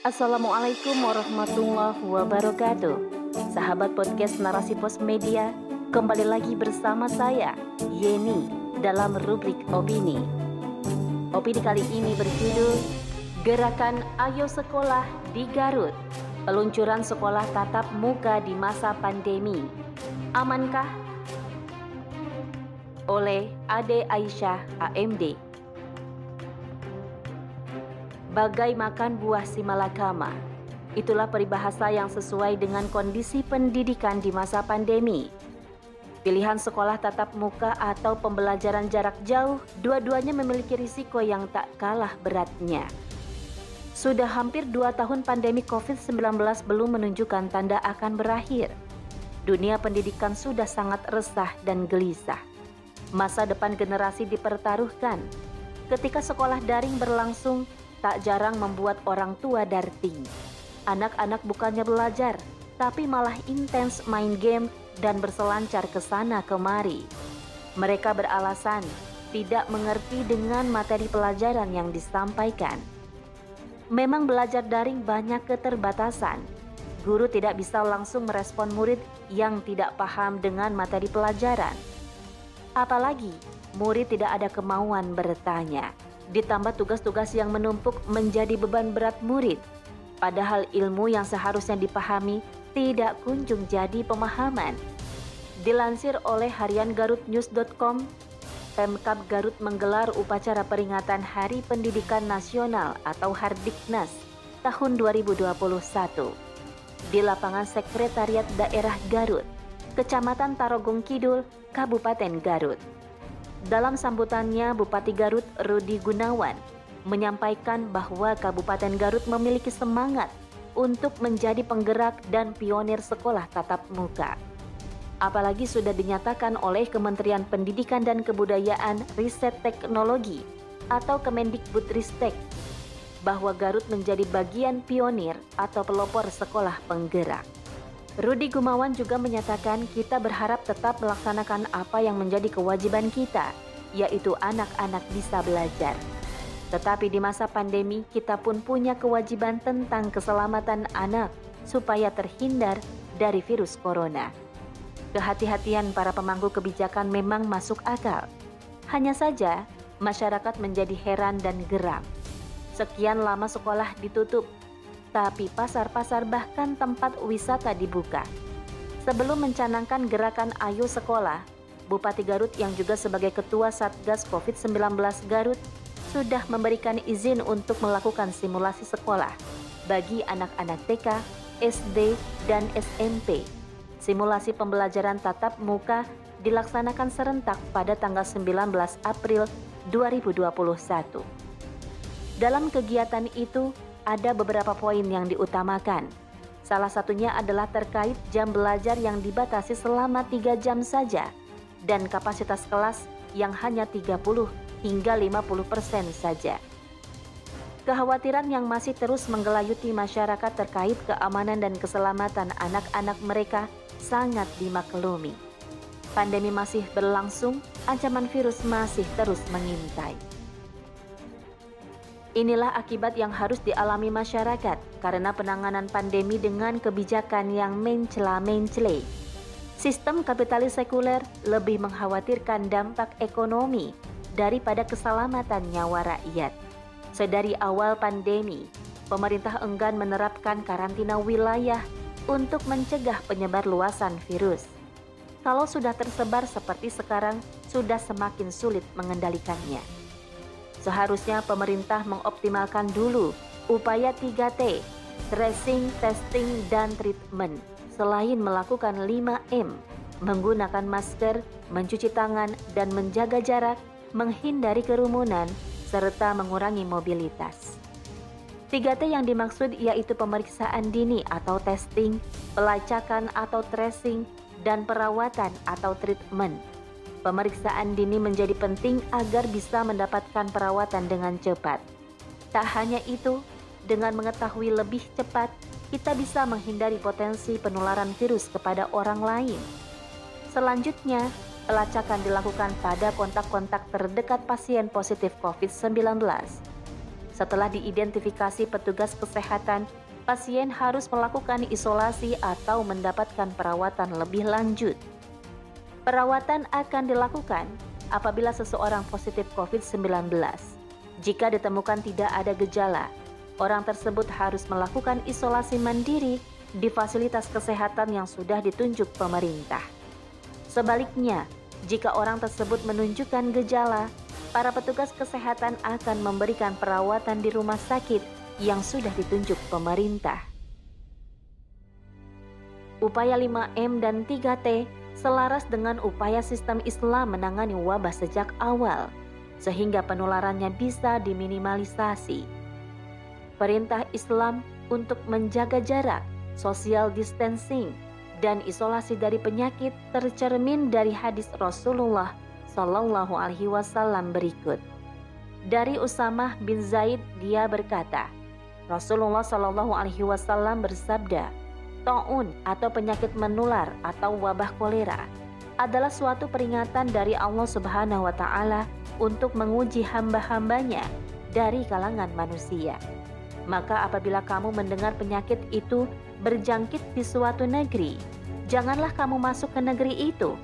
Assalamualaikum warahmatullahi wabarakatuh. Sahabat podcast Narasi Pos Media, kembali lagi bersama saya, Yeni, dalam rubrik Opini. Opini kali ini berjudul Gerakan Ayo Sekolah di Garut. Peluncuran sekolah tatap muka di masa pandemi. Amankah? Oleh Ade Aisyah AMD bagai makan buah si malakama. Itulah peribahasa yang sesuai dengan kondisi pendidikan di masa pandemi. Pilihan sekolah tatap muka atau pembelajaran jarak jauh, dua-duanya memiliki risiko yang tak kalah beratnya. Sudah hampir dua tahun pandemi COVID-19 belum menunjukkan tanda akan berakhir. Dunia pendidikan sudah sangat resah dan gelisah. Masa depan generasi dipertaruhkan. Ketika sekolah daring berlangsung, tak jarang membuat orang tua darting. Anak-anak bukannya belajar, tapi malah intens main game dan berselancar ke sana kemari. Mereka beralasan tidak mengerti dengan materi pelajaran yang disampaikan. Memang belajar daring banyak keterbatasan. Guru tidak bisa langsung merespon murid yang tidak paham dengan materi pelajaran. Apalagi murid tidak ada kemauan bertanya ditambah tugas-tugas yang menumpuk menjadi beban berat murid. Padahal ilmu yang seharusnya dipahami tidak kunjung jadi pemahaman. Dilansir oleh harian garutnews.com, Pemkap Garut menggelar upacara peringatan Hari Pendidikan Nasional atau Hardiknas tahun 2021 di lapangan Sekretariat Daerah Garut, Kecamatan Tarogong Kidul, Kabupaten Garut. Dalam sambutannya, Bupati Garut Rudi Gunawan menyampaikan bahwa Kabupaten Garut memiliki semangat untuk menjadi penggerak dan pionir sekolah tatap muka. Apalagi sudah dinyatakan oleh Kementerian Pendidikan dan Kebudayaan Riset Teknologi atau Kemendikbudristek bahwa Garut menjadi bagian pionir atau pelopor sekolah penggerak. Rudi Gumawan juga menyatakan kita berharap tetap melaksanakan apa yang menjadi kewajiban kita, yaitu anak-anak bisa belajar. Tetapi di masa pandemi kita pun punya kewajiban tentang keselamatan anak supaya terhindar dari virus corona. Kehati-hatian para pemangku kebijakan memang masuk akal. Hanya saja masyarakat menjadi heran dan geram. Sekian lama sekolah ditutup tapi pasar-pasar bahkan tempat wisata dibuka. Sebelum mencanangkan gerakan Ayo Sekolah, Bupati Garut yang juga sebagai Ketua Satgas COVID-19 Garut sudah memberikan izin untuk melakukan simulasi sekolah bagi anak-anak TK, SD, dan SMP. Simulasi pembelajaran tatap muka dilaksanakan serentak pada tanggal 19 April 2021. Dalam kegiatan itu, ada beberapa poin yang diutamakan. Salah satunya adalah terkait jam belajar yang dibatasi selama 3 jam saja dan kapasitas kelas yang hanya 30 hingga 50 persen saja. Kekhawatiran yang masih terus menggelayuti masyarakat terkait keamanan dan keselamatan anak-anak mereka sangat dimaklumi. Pandemi masih berlangsung, ancaman virus masih terus mengintai. Inilah akibat yang harus dialami masyarakat karena penanganan pandemi dengan kebijakan yang mencela-mencele. Sistem kapitalis sekuler lebih mengkhawatirkan dampak ekonomi daripada keselamatan nyawa rakyat. Sedari awal pandemi, pemerintah enggan menerapkan karantina wilayah untuk mencegah penyebar luasan virus. Kalau sudah tersebar seperti sekarang, sudah semakin sulit mengendalikannya. Seharusnya pemerintah mengoptimalkan dulu upaya 3T, tracing, testing, dan treatment, selain melakukan 5M, menggunakan masker, mencuci tangan, dan menjaga jarak, menghindari kerumunan, serta mengurangi mobilitas. 3T yang dimaksud yaitu pemeriksaan dini atau testing, pelacakan atau tracing, dan perawatan atau treatment Pemeriksaan dini menjadi penting agar bisa mendapatkan perawatan dengan cepat. Tak hanya itu, dengan mengetahui lebih cepat, kita bisa menghindari potensi penularan virus kepada orang lain. Selanjutnya, pelacakan dilakukan pada kontak-kontak terdekat pasien positif COVID-19. Setelah diidentifikasi petugas kesehatan, pasien harus melakukan isolasi atau mendapatkan perawatan lebih lanjut. Perawatan akan dilakukan apabila seseorang positif COVID-19. Jika ditemukan tidak ada gejala, orang tersebut harus melakukan isolasi mandiri di fasilitas kesehatan yang sudah ditunjuk pemerintah. Sebaliknya, jika orang tersebut menunjukkan gejala, para petugas kesehatan akan memberikan perawatan di rumah sakit yang sudah ditunjuk pemerintah. Upaya 5M dan 3T selaras dengan upaya sistem Islam menangani wabah sejak awal, sehingga penularannya bisa diminimalisasi. Perintah Islam untuk menjaga jarak, social distancing, dan isolasi dari penyakit tercermin dari hadis Rasulullah Shallallahu Alaihi Wasallam berikut. Dari Usamah bin Zaid dia berkata, Rasulullah Shallallahu Alaihi Wasallam bersabda, Taun atau penyakit menular atau wabah kolera adalah suatu peringatan dari Allah Subhanahu wa Ta'ala untuk menguji hamba-hambanya dari kalangan manusia. Maka, apabila kamu mendengar penyakit itu berjangkit di suatu negeri, janganlah kamu masuk ke negeri itu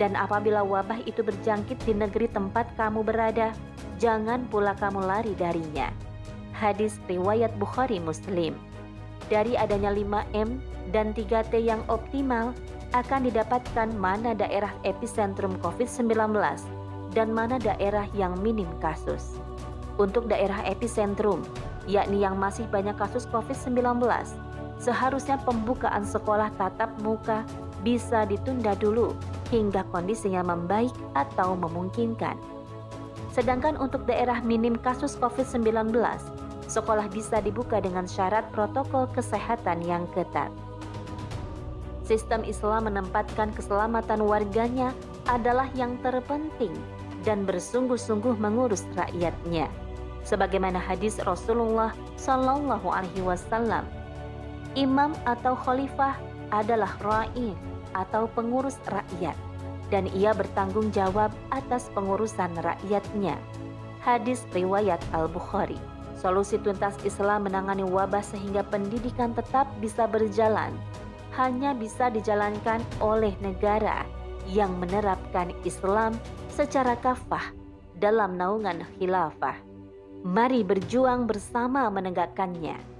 dan apabila wabah itu berjangkit di negeri tempat kamu berada, jangan pula kamu lari darinya. Hadis riwayat Bukhari Muslim. Dari adanya 5M dan 3T yang optimal, akan didapatkan mana daerah epicentrum COVID-19 dan mana daerah yang minim kasus. Untuk daerah epicentrum, yakni yang masih banyak kasus COVID-19, seharusnya pembukaan sekolah tatap muka bisa ditunda dulu hingga kondisinya membaik atau memungkinkan. Sedangkan untuk daerah minim kasus COVID-19, sekolah bisa dibuka dengan syarat protokol kesehatan yang ketat. Sistem Islam menempatkan keselamatan warganya adalah yang terpenting dan bersungguh-sungguh mengurus rakyatnya. Sebagaimana hadis Rasulullah Shallallahu Alaihi Wasallam, imam atau khalifah adalah ra'i atau pengurus rakyat dan ia bertanggung jawab atas pengurusan rakyatnya. Hadis riwayat Al-Bukhari. Solusi tuntas Islam menangani wabah sehingga pendidikan tetap bisa berjalan hanya bisa dijalankan oleh negara yang menerapkan Islam secara kafah dalam naungan khilafah. Mari berjuang bersama menegakkannya.